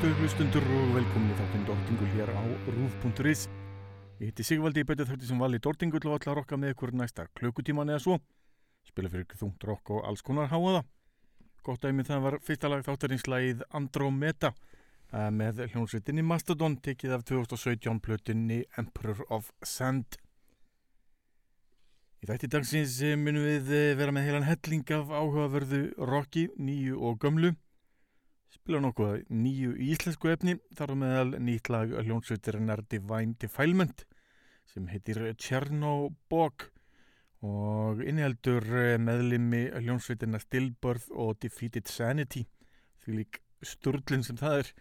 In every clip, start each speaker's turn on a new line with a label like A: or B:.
A: ágætu hlustundur og velkomin í þáttinn Dórtingul hér á rúf.is Ég heiti Sigvaldi, ég betið þátti sem vali Dórtingul og ætla að rokka með ykkur næsta klukkutíman eða svo. Spila fyrir þungt rokk og alls konar háaða Gott dæmi það var fyrsta lag þáttarins Andromeda eh, með hljónsveitinni Mastodon tekið af 2017 plötunni Emperor of Sand. Í þætti dagsins eh, munum við eh, vera með heilan helling af áhugaverðu rocki, nýju og gömlu spila nokkuð nýju íslensku efni þar á meðal nýtt lag hljónsveitirinnar Divine Defilement sem heitir Chernobog og inniheldur eh, meðlimi hljónsveitirna Stillbirth og Defeated Sanity því lík sturglinn sem það er.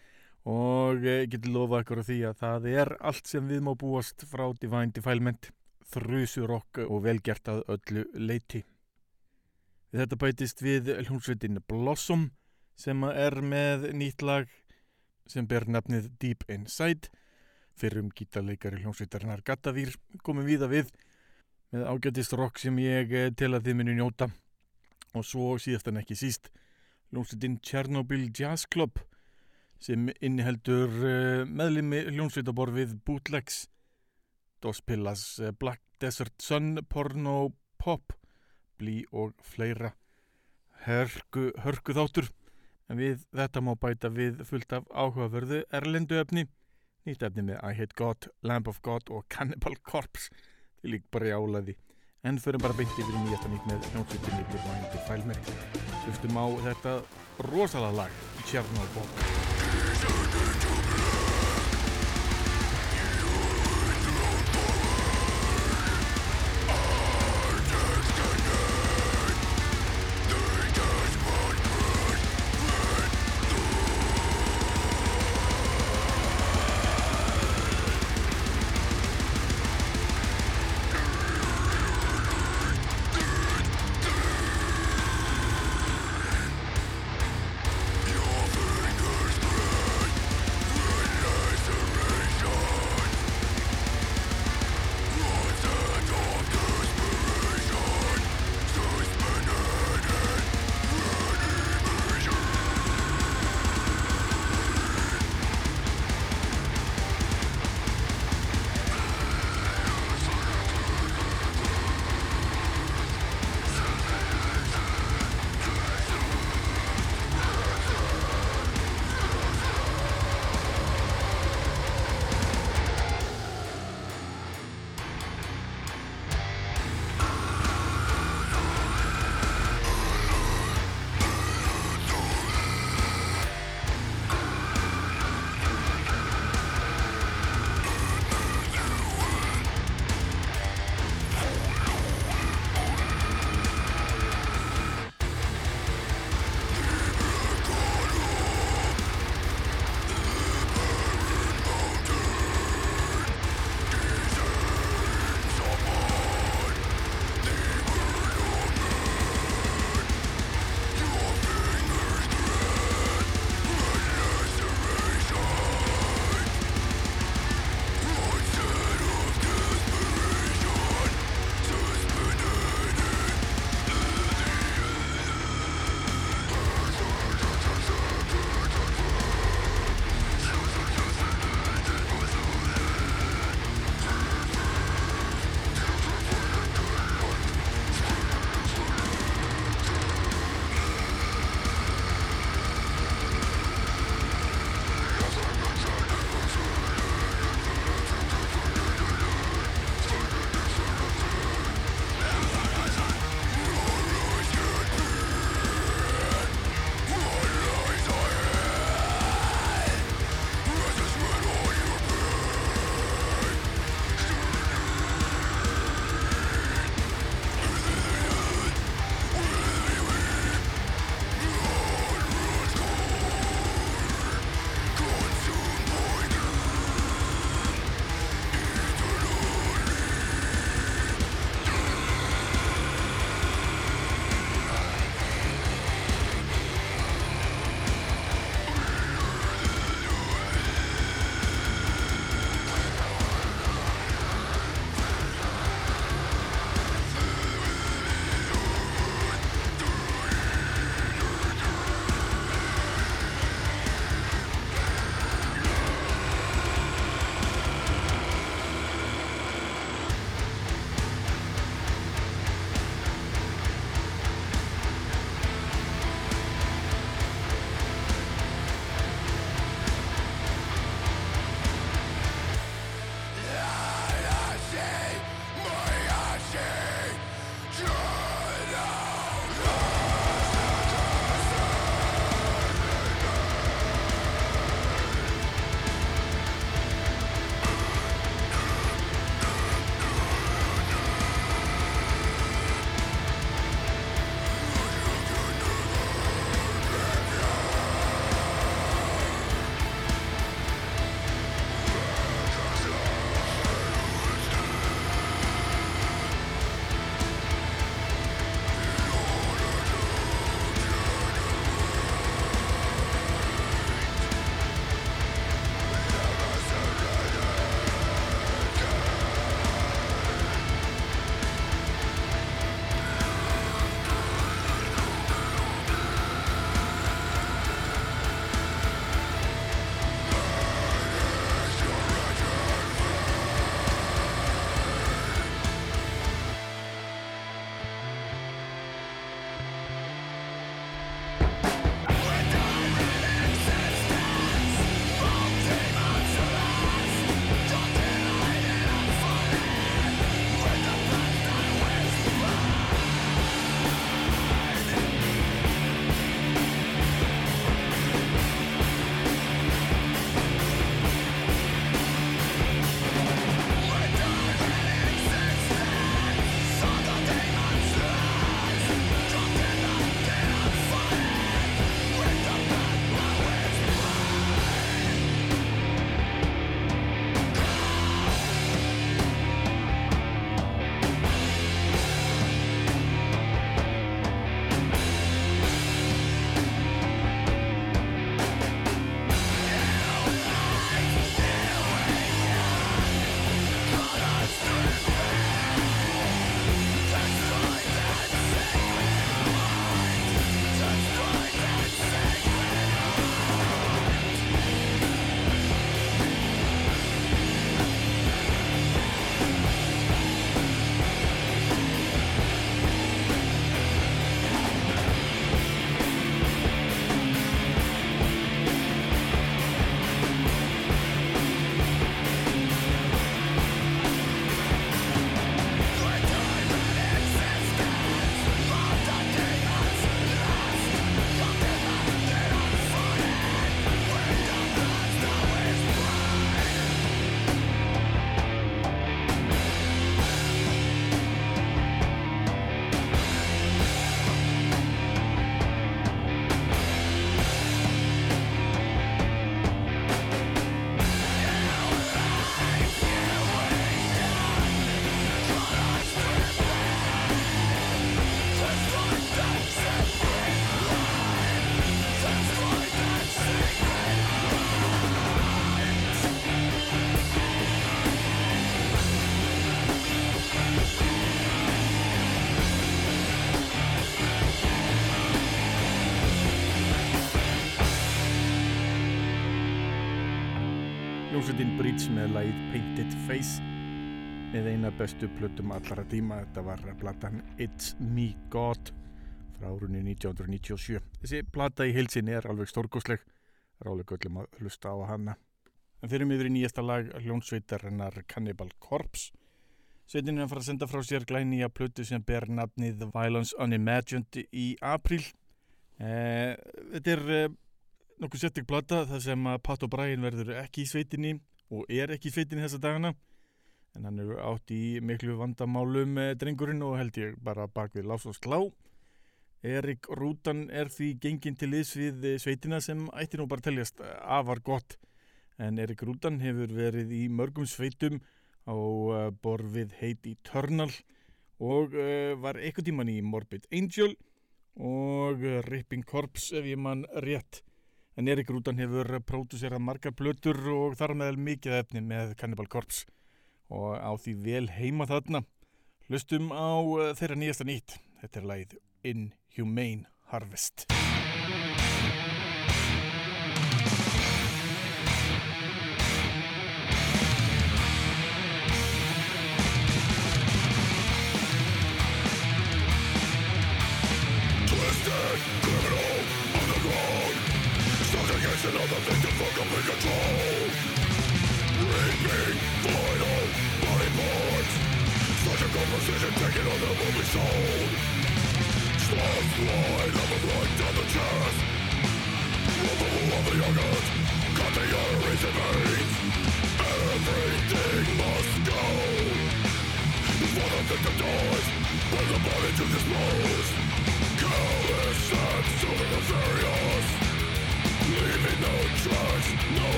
A: Og ég eh, geti lofa ykkur á því að það er allt sem við má búast frá Divine Defilement þrjusurokk og velgert að öllu leiti við þetta bætist við hljónsveitin Blossom sem er með nýtt lag sem ber nafnið Deep Inside. Fyrir um gítarleikari hljómsveitarnar Gatavýr komum við að við með ágætist rock sem ég eh, tel að þið munu njóta. Og svo síðast en ekki síst hljómsveitin Chernobyl Jazz Club sem inniheldur eh, meðlimi hljómsveitaborfið Bootlegs Dos Pillas, eh, Black Desert Sun, Porno, Pop Blí og fleira. Hörku, hörku þáttur en við þetta má bæta við fullt af áhugaverðu erlendu efni. Nýtt efni með I Hate God, Lamb of God og Cannibal Corpse. Til lík bara jálaði en fyrir bara beinti við nýjasta nýtt með hljómsveitinni Blind Defilement hlustum á þetta rosalega lag Tjernobog
B: hljómsveitin Breach með lagið Painted Face. Með eina bestu plötum allara tíma þetta var platan It's Me God frá árunni 1997 þessi plata í heilsinni er alveg stórgóðsleg rálega öllum að hlusta á hana. En fyrir yfir í nýjasta lag hljómsveitarinnar Cannibal Corpse. Sveitin er að fara að senda frá sér glæni að plötu sem ber nafnið Violence Unimagined í april eh, þetta er eh, nokkuð setting blata þar sem að Pat O'Brien verður ekki í sveitinni og er ekki í sveitinni þessa dagana. En hann eru átt í miklu vandamálum með drengurinn og held ég bara bak við Lás og Sklá Erik Rútan er því gengin til liðs við sveitina sem ætti nú bara teljast afar gott. En Erik Rútan hefur verið í mörgum sveitum á borfið heiti Eternal og var eitthvað tíman í Morbid Angel og Ripping Corpse ef ég mann rétt en Erik Rútan hefur pródúserað margar blötur og þar meðal mikið efni með Cannibal Corpse. Og á því vel heima þarna. Hlustum á uh, þeirra nýjasta nýtt. Þetta er lagið Inhumane Harvest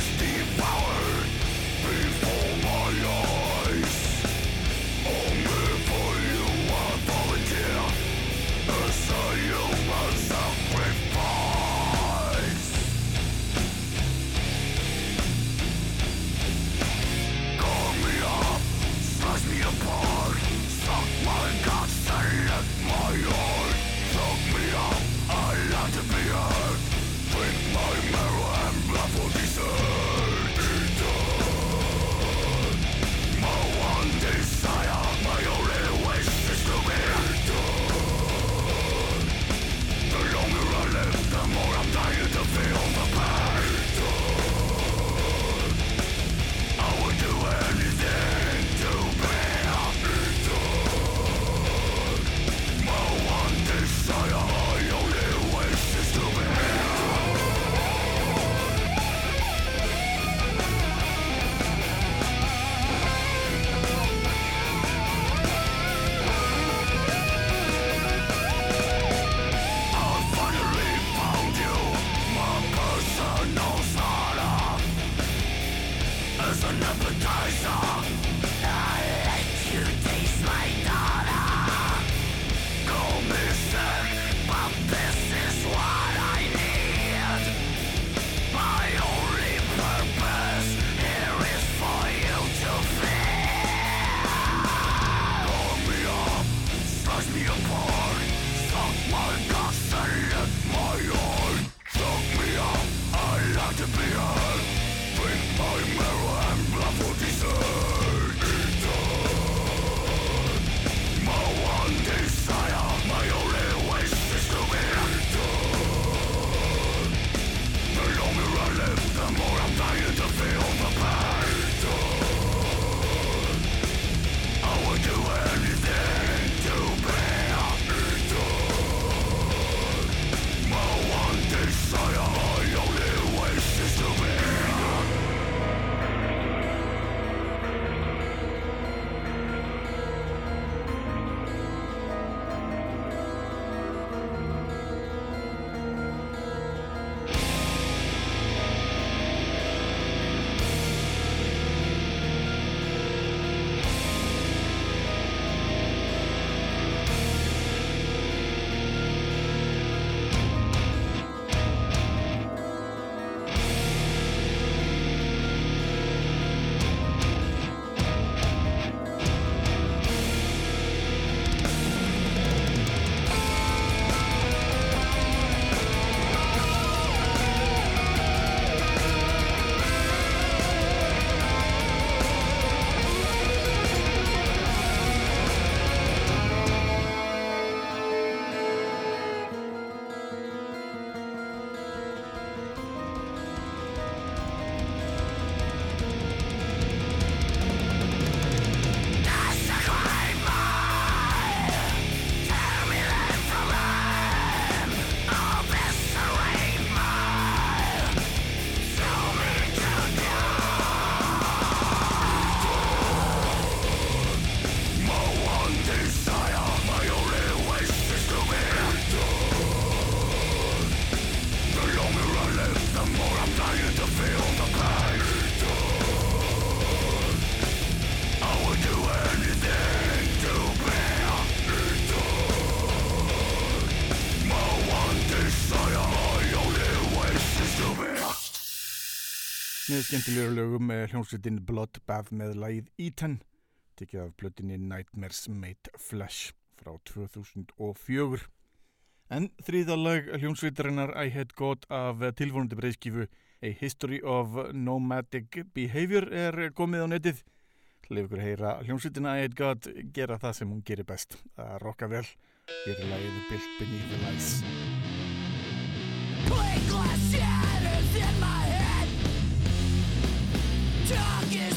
C: Must be
B: power.
A: með skemmtilegur lögum með hljómsveitin Bloodbath með læð Ítan tekið af blötinni Nightmares Made Flesh frá 2004 en þrýðalag hljómsveitarinnar I Had God af tilvonandi breyskifu A History of Nomadic Behavior er komið á netið. Leif ykkur heyra hljómsveitina I Had God gera það sem hún gerir best að rocka vel. Hér er læðið Built Beneath the Lights.
D: Play glass shatters in my head. talking.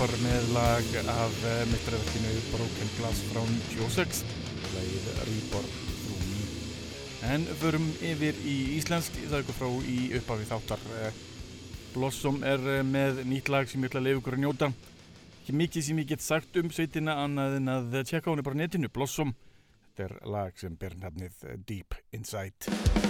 D: Harpar með lag af eh, mittræðarkinu Broken Glass frá 96 lagið Rýborg frú ný en förum yfir í íslensk það ykkur frá í upphafi þáttar. Eh, Blossom er eh, með nýtt lag sem ég ætla að lefa ykkur að njóta. Ekki mikið sem ég get sagt um sveitina annað en að tjekka hún er bara netinu Blossom. Þetta er lag sem ber nefnið Deep Inside.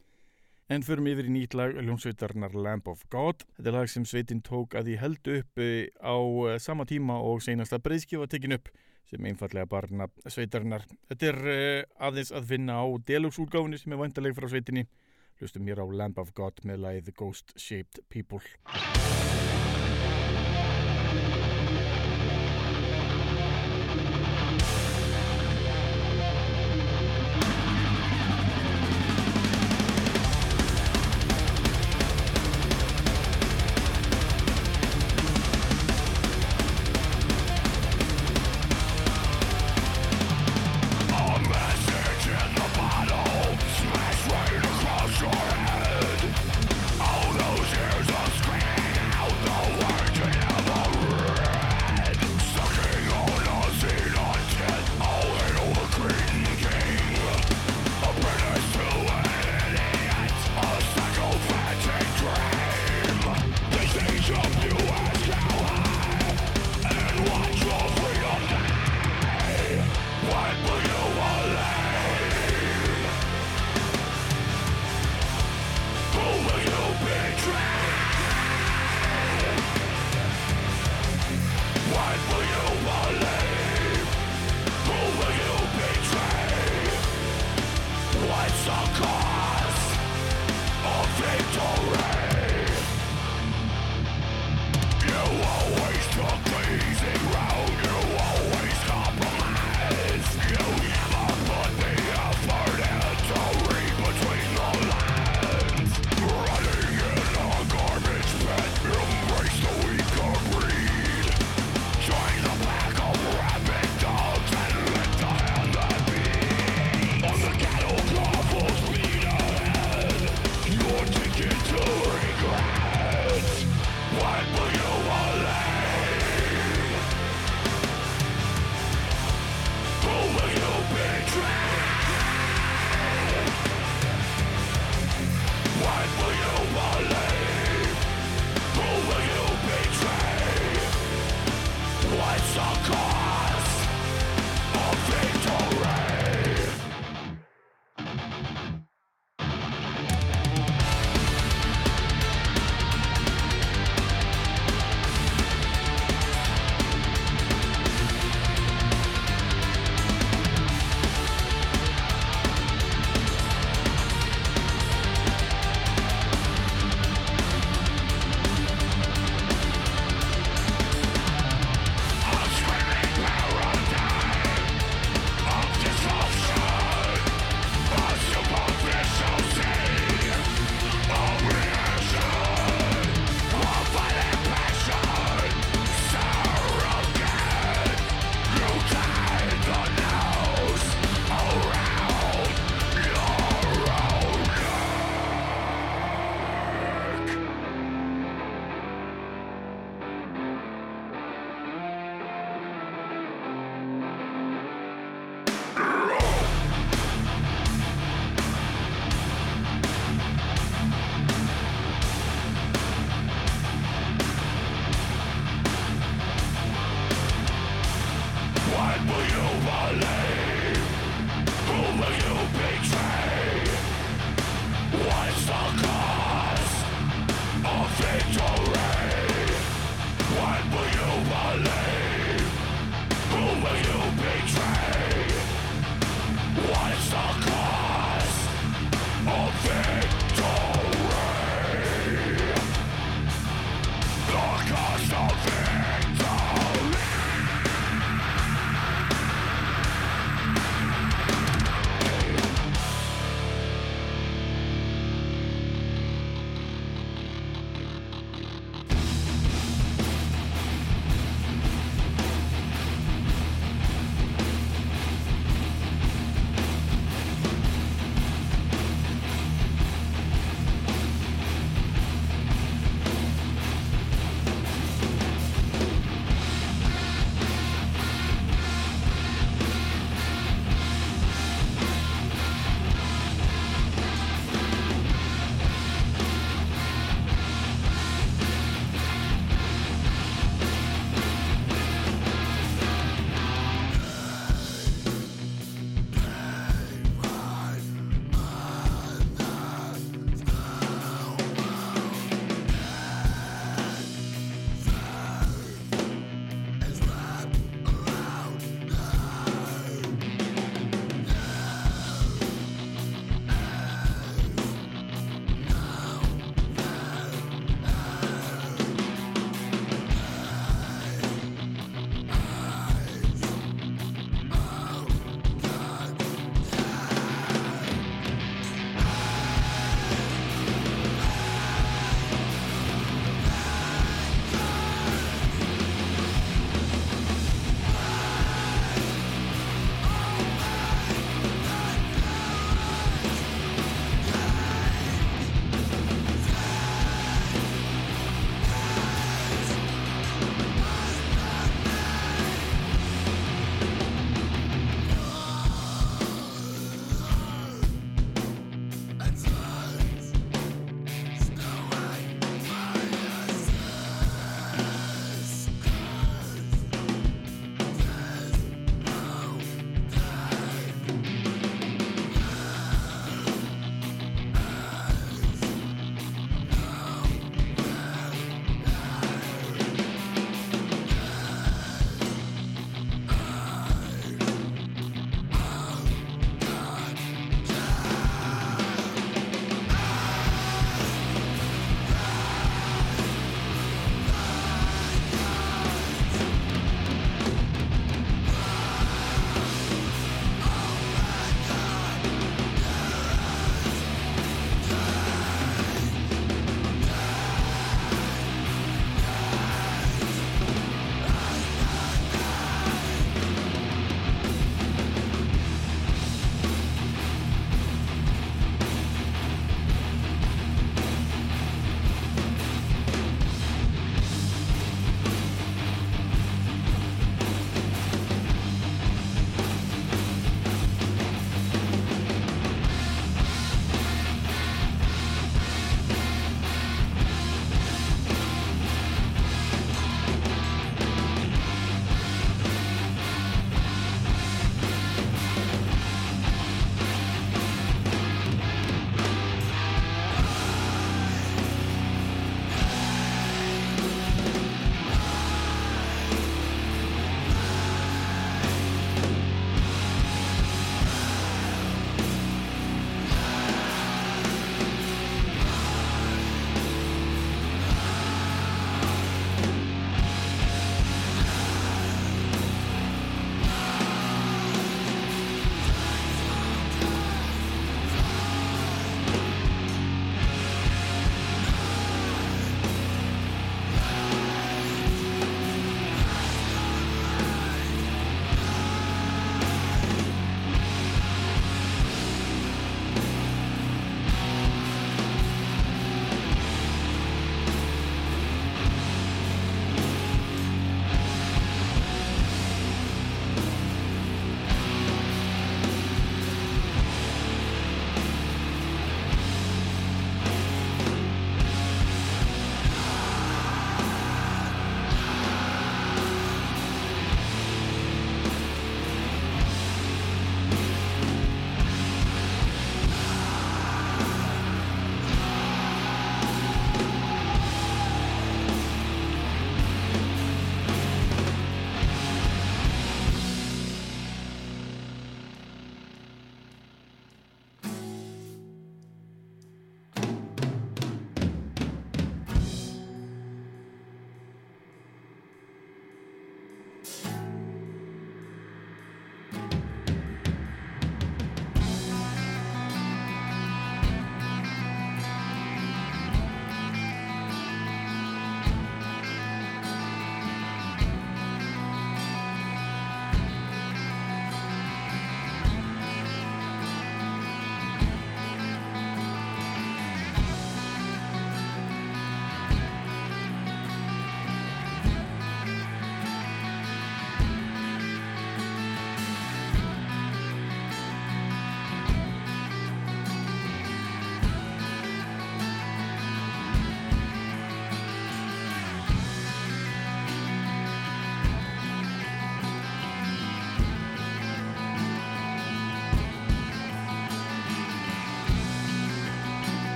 A: en förum yfir í nýtt lag hljómsveitarnar Lamb of God. Þetta er lag sem sveitin tók að því held upp á sama tíma og senasta breyðskjöfa tekin upp sem einfallega barna sveitarnar þetta er aðeins að finna á deluxe útgáfinni sem er vandaleg frá sveitinni. Hlustum hér á Lamb of God með læð Ghost Shaped People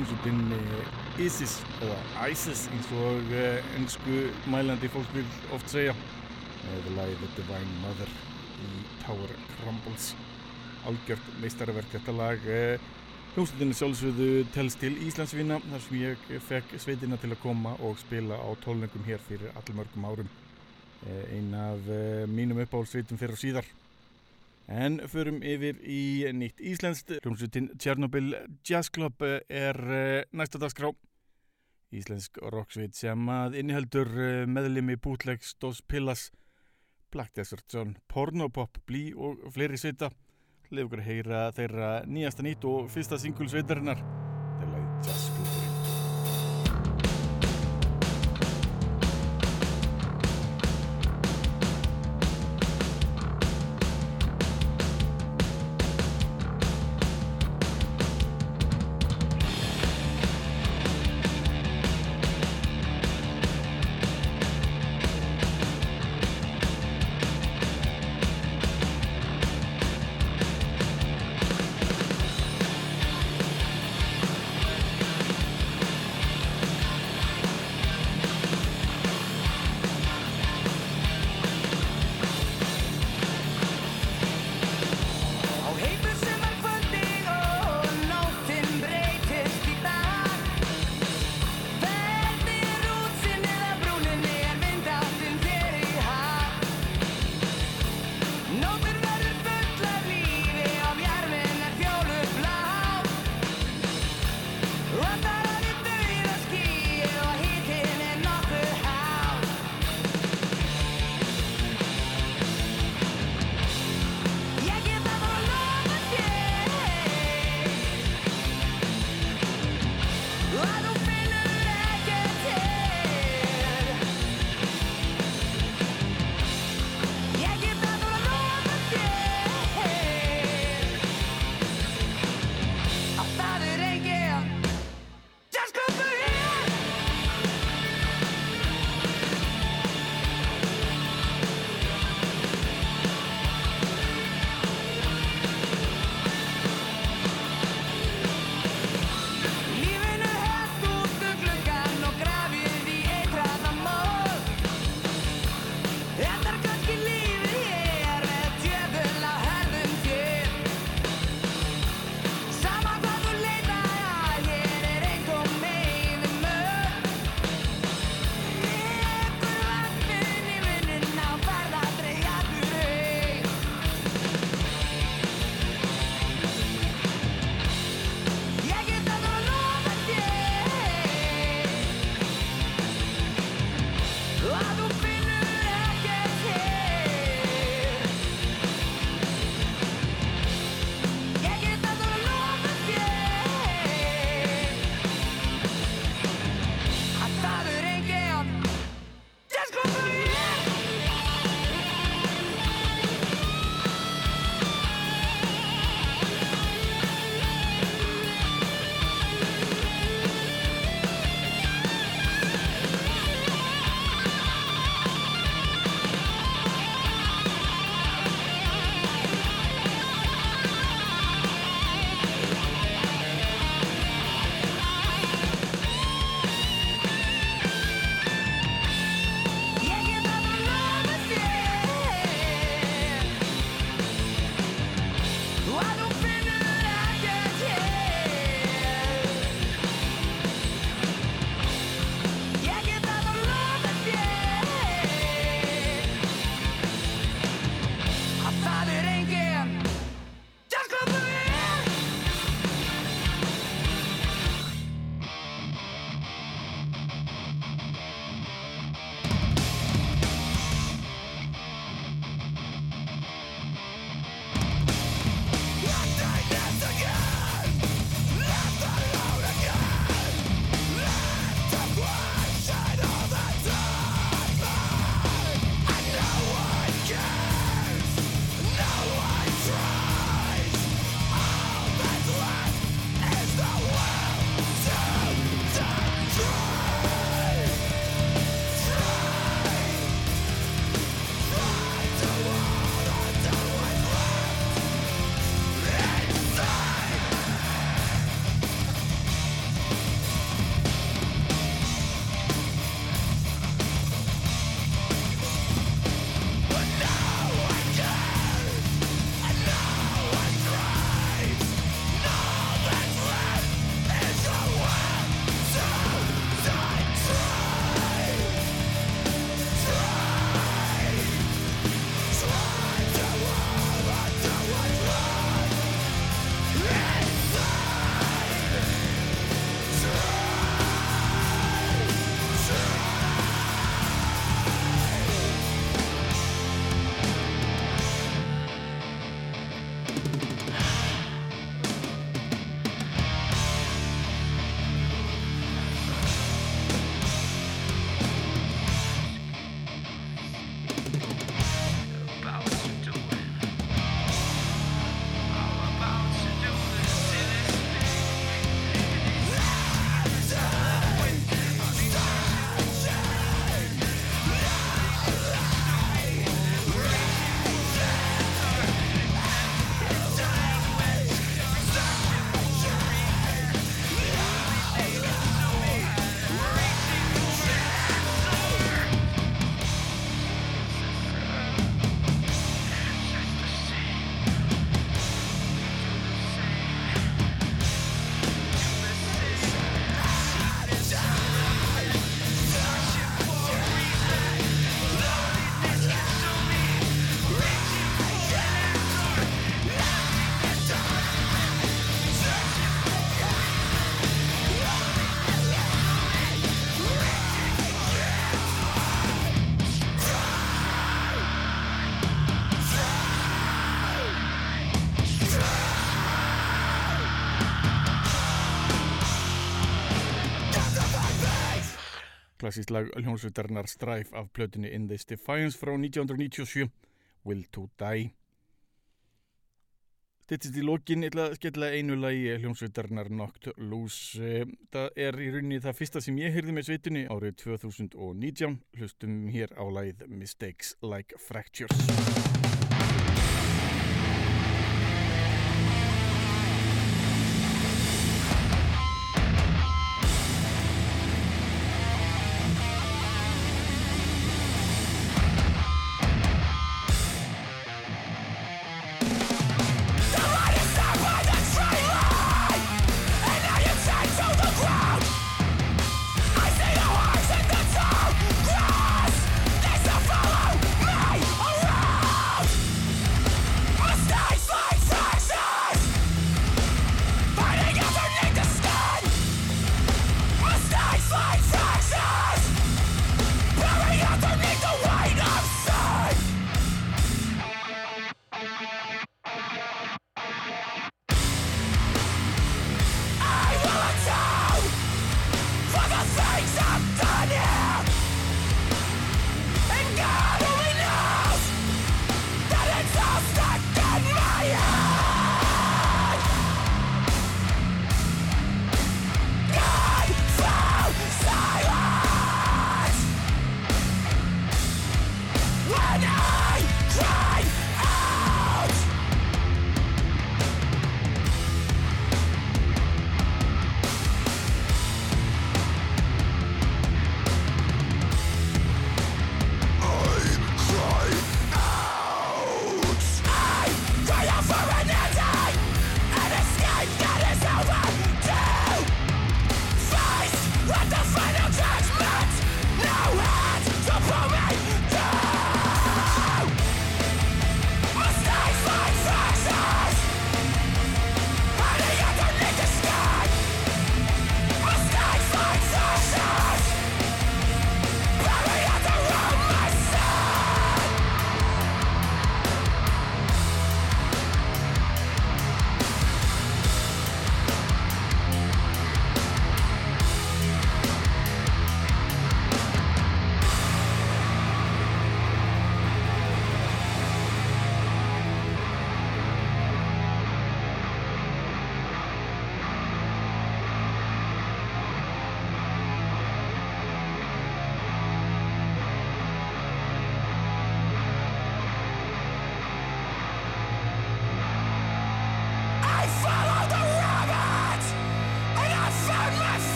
D: hljómsveitin eh, ISIS eða ISIS eins og eh, ennsku mælandi fólk vil oft segja. Með lagið The Divine Mother í Tower Crumbles. Algjört meistarverk þetta lag eh, hljómsveitin sjálfsögðu telst til Íslandsvinna þar sem ég fekk sveitina til að koma og spila á tólningum hér fyrir allmörgum árum. Eh, ein af eh, mínum uppáhaldsveitum fyrir og síðar En förum yfir í nýtt íslenskt. Hljómsveitin Tjernobyl Jazz Club er eh, næsta dagskrá. Íslensk rocksveit sem að inniheldur eh, meðlimi Bootlegs, Dos Pillas, Black Desert Sun, Pornopop, Blee og fleiri sveita. Leif okkur að heyra þeirra nýjasta nýtt og fyrsta singul sveitarinnar. Það er lagið Jazz Club. Klassísk lag hljónsvitarinnar Strife af plötunni In This Defiance frá 1997 Will to Die. Stittist í lokin, ég ætla að skella einu lagi hljónsvitarinnar Knocked Loose Það er í rauninni það fyrsta sem ég heyrði með sveitunni árið 2019 hlustum hér á lagið Mistakes Like Fractures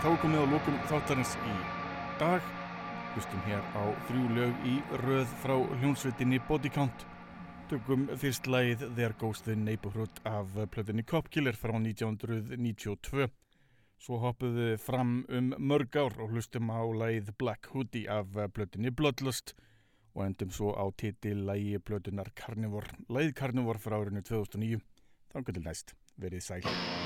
D: Þá er komið á lókum þáttarins í dag. Hlustum hér á þrjú lög í röð frá hljónsveitinni Body Count. Tökum fyrst lagið There Goes the Neighborhood af plötunni Copkiller frá 1992. Svo hoppuðu fram um mörg ár og hlustum á lagið Black Hoodie af plötunni Bloodlust og endum svo á titil lagi plötunar Carnivore. Lagið Carnivore frá árinu 2009. Þannig til næst. Verið sæl.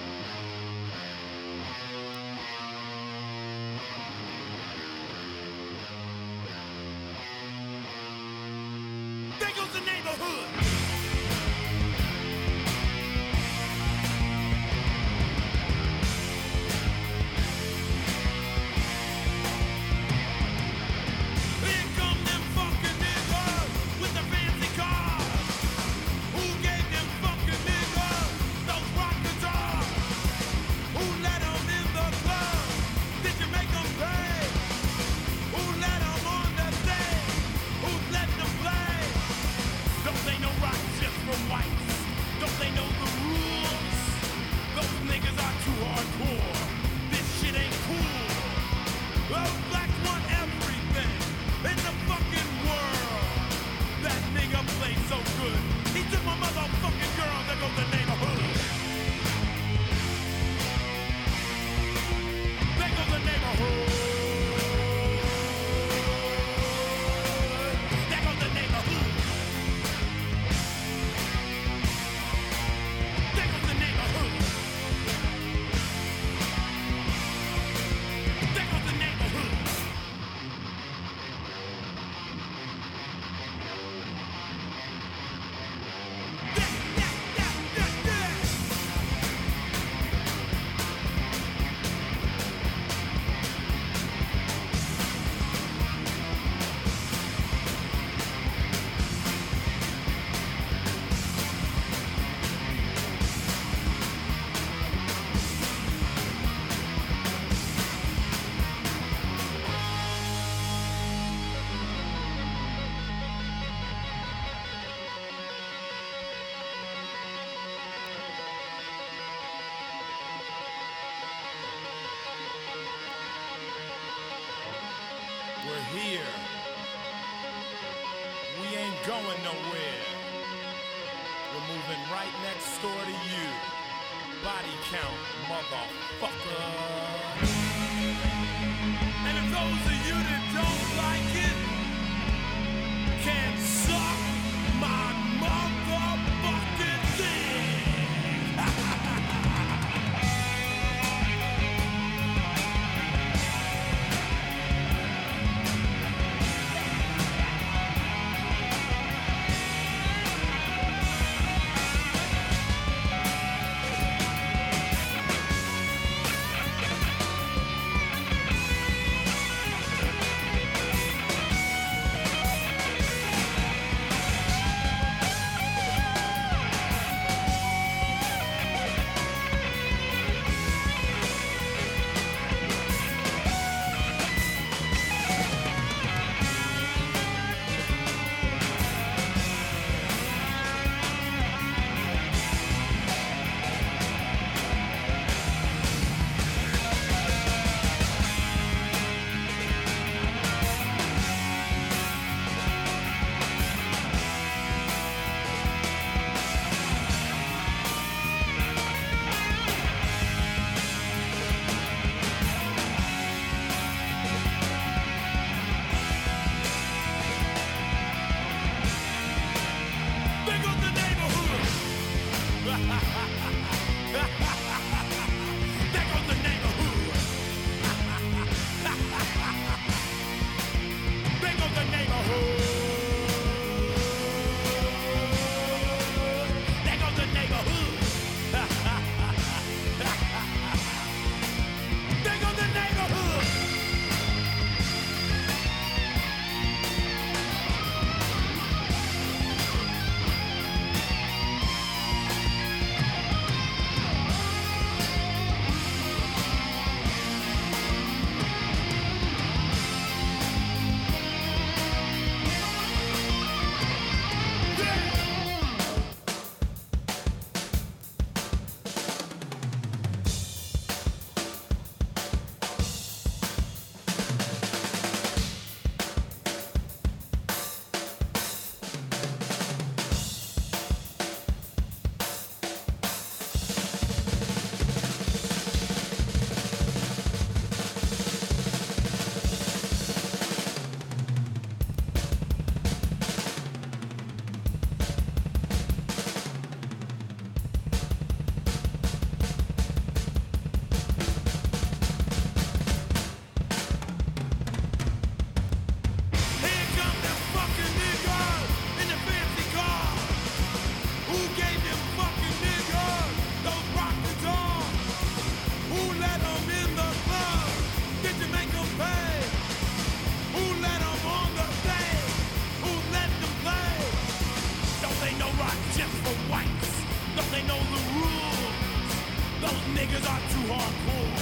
E: Niggas
F: are too hardcore.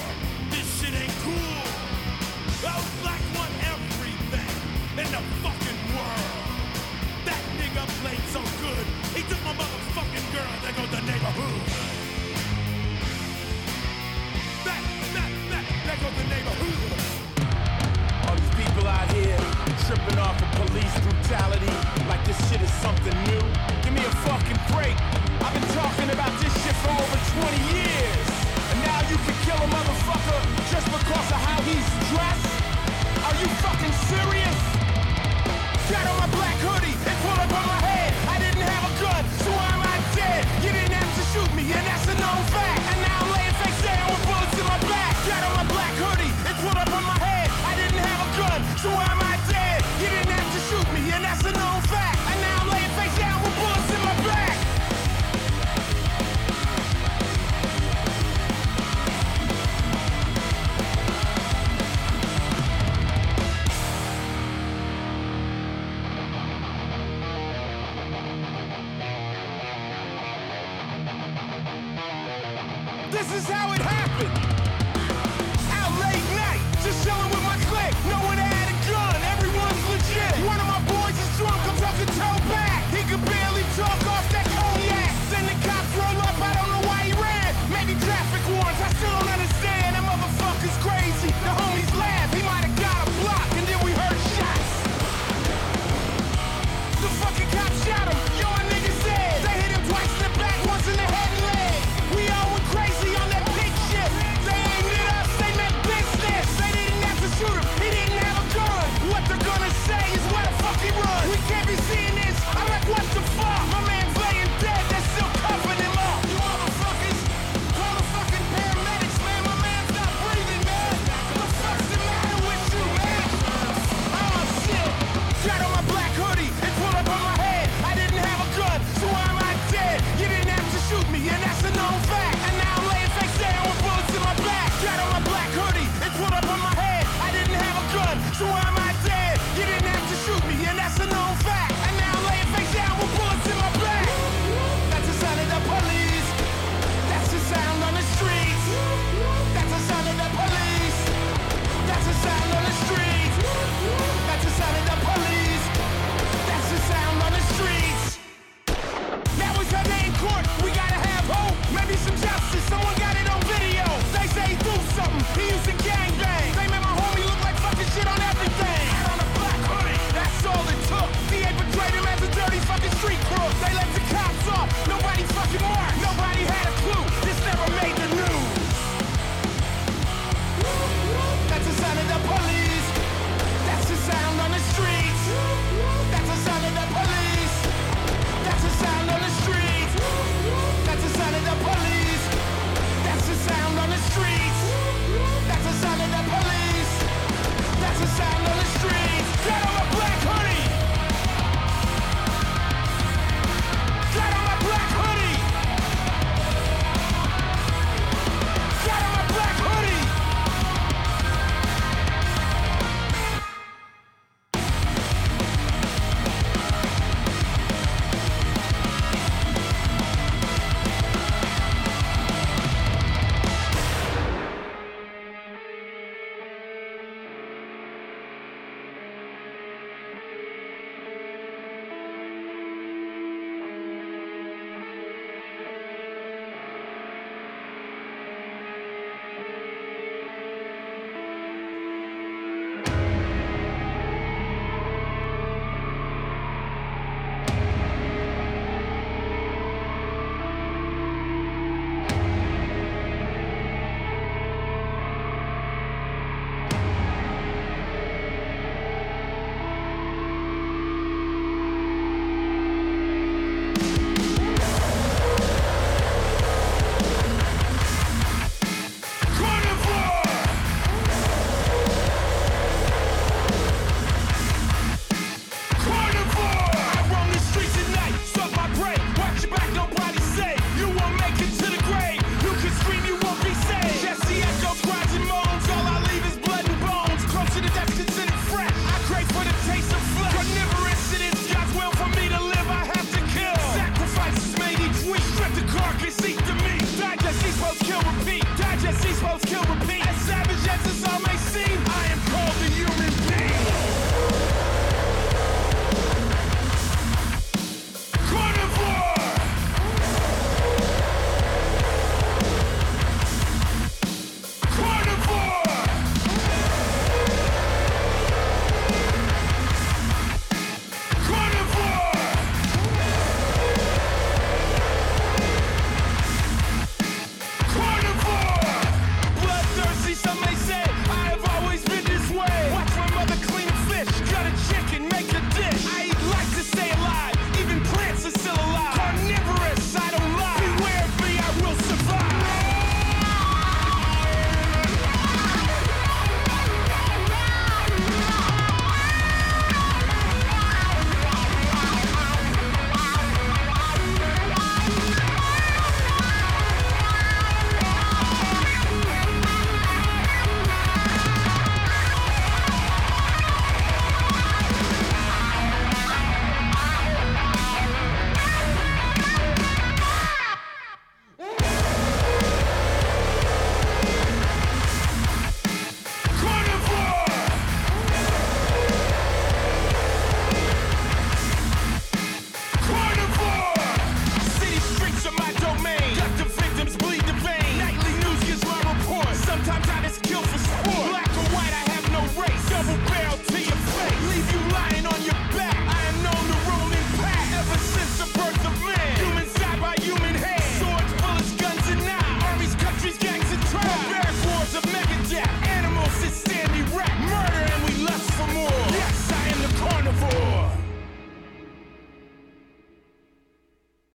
F: This shit ain't cool. Those blacks want everything in the fucking world. That nigga played so good. He took my motherfucking girl. There goes the neighborhood. That, that, that, there goes the neighborhood.
G: All these people out here tripping off of police brutality like this shit is something new. Give me a fucking break. I've been talking about this shit for over 20 years. You can kill a motherfucker just because of how he's dressed? Are you fucking serious? On my black hoodie and pulled up my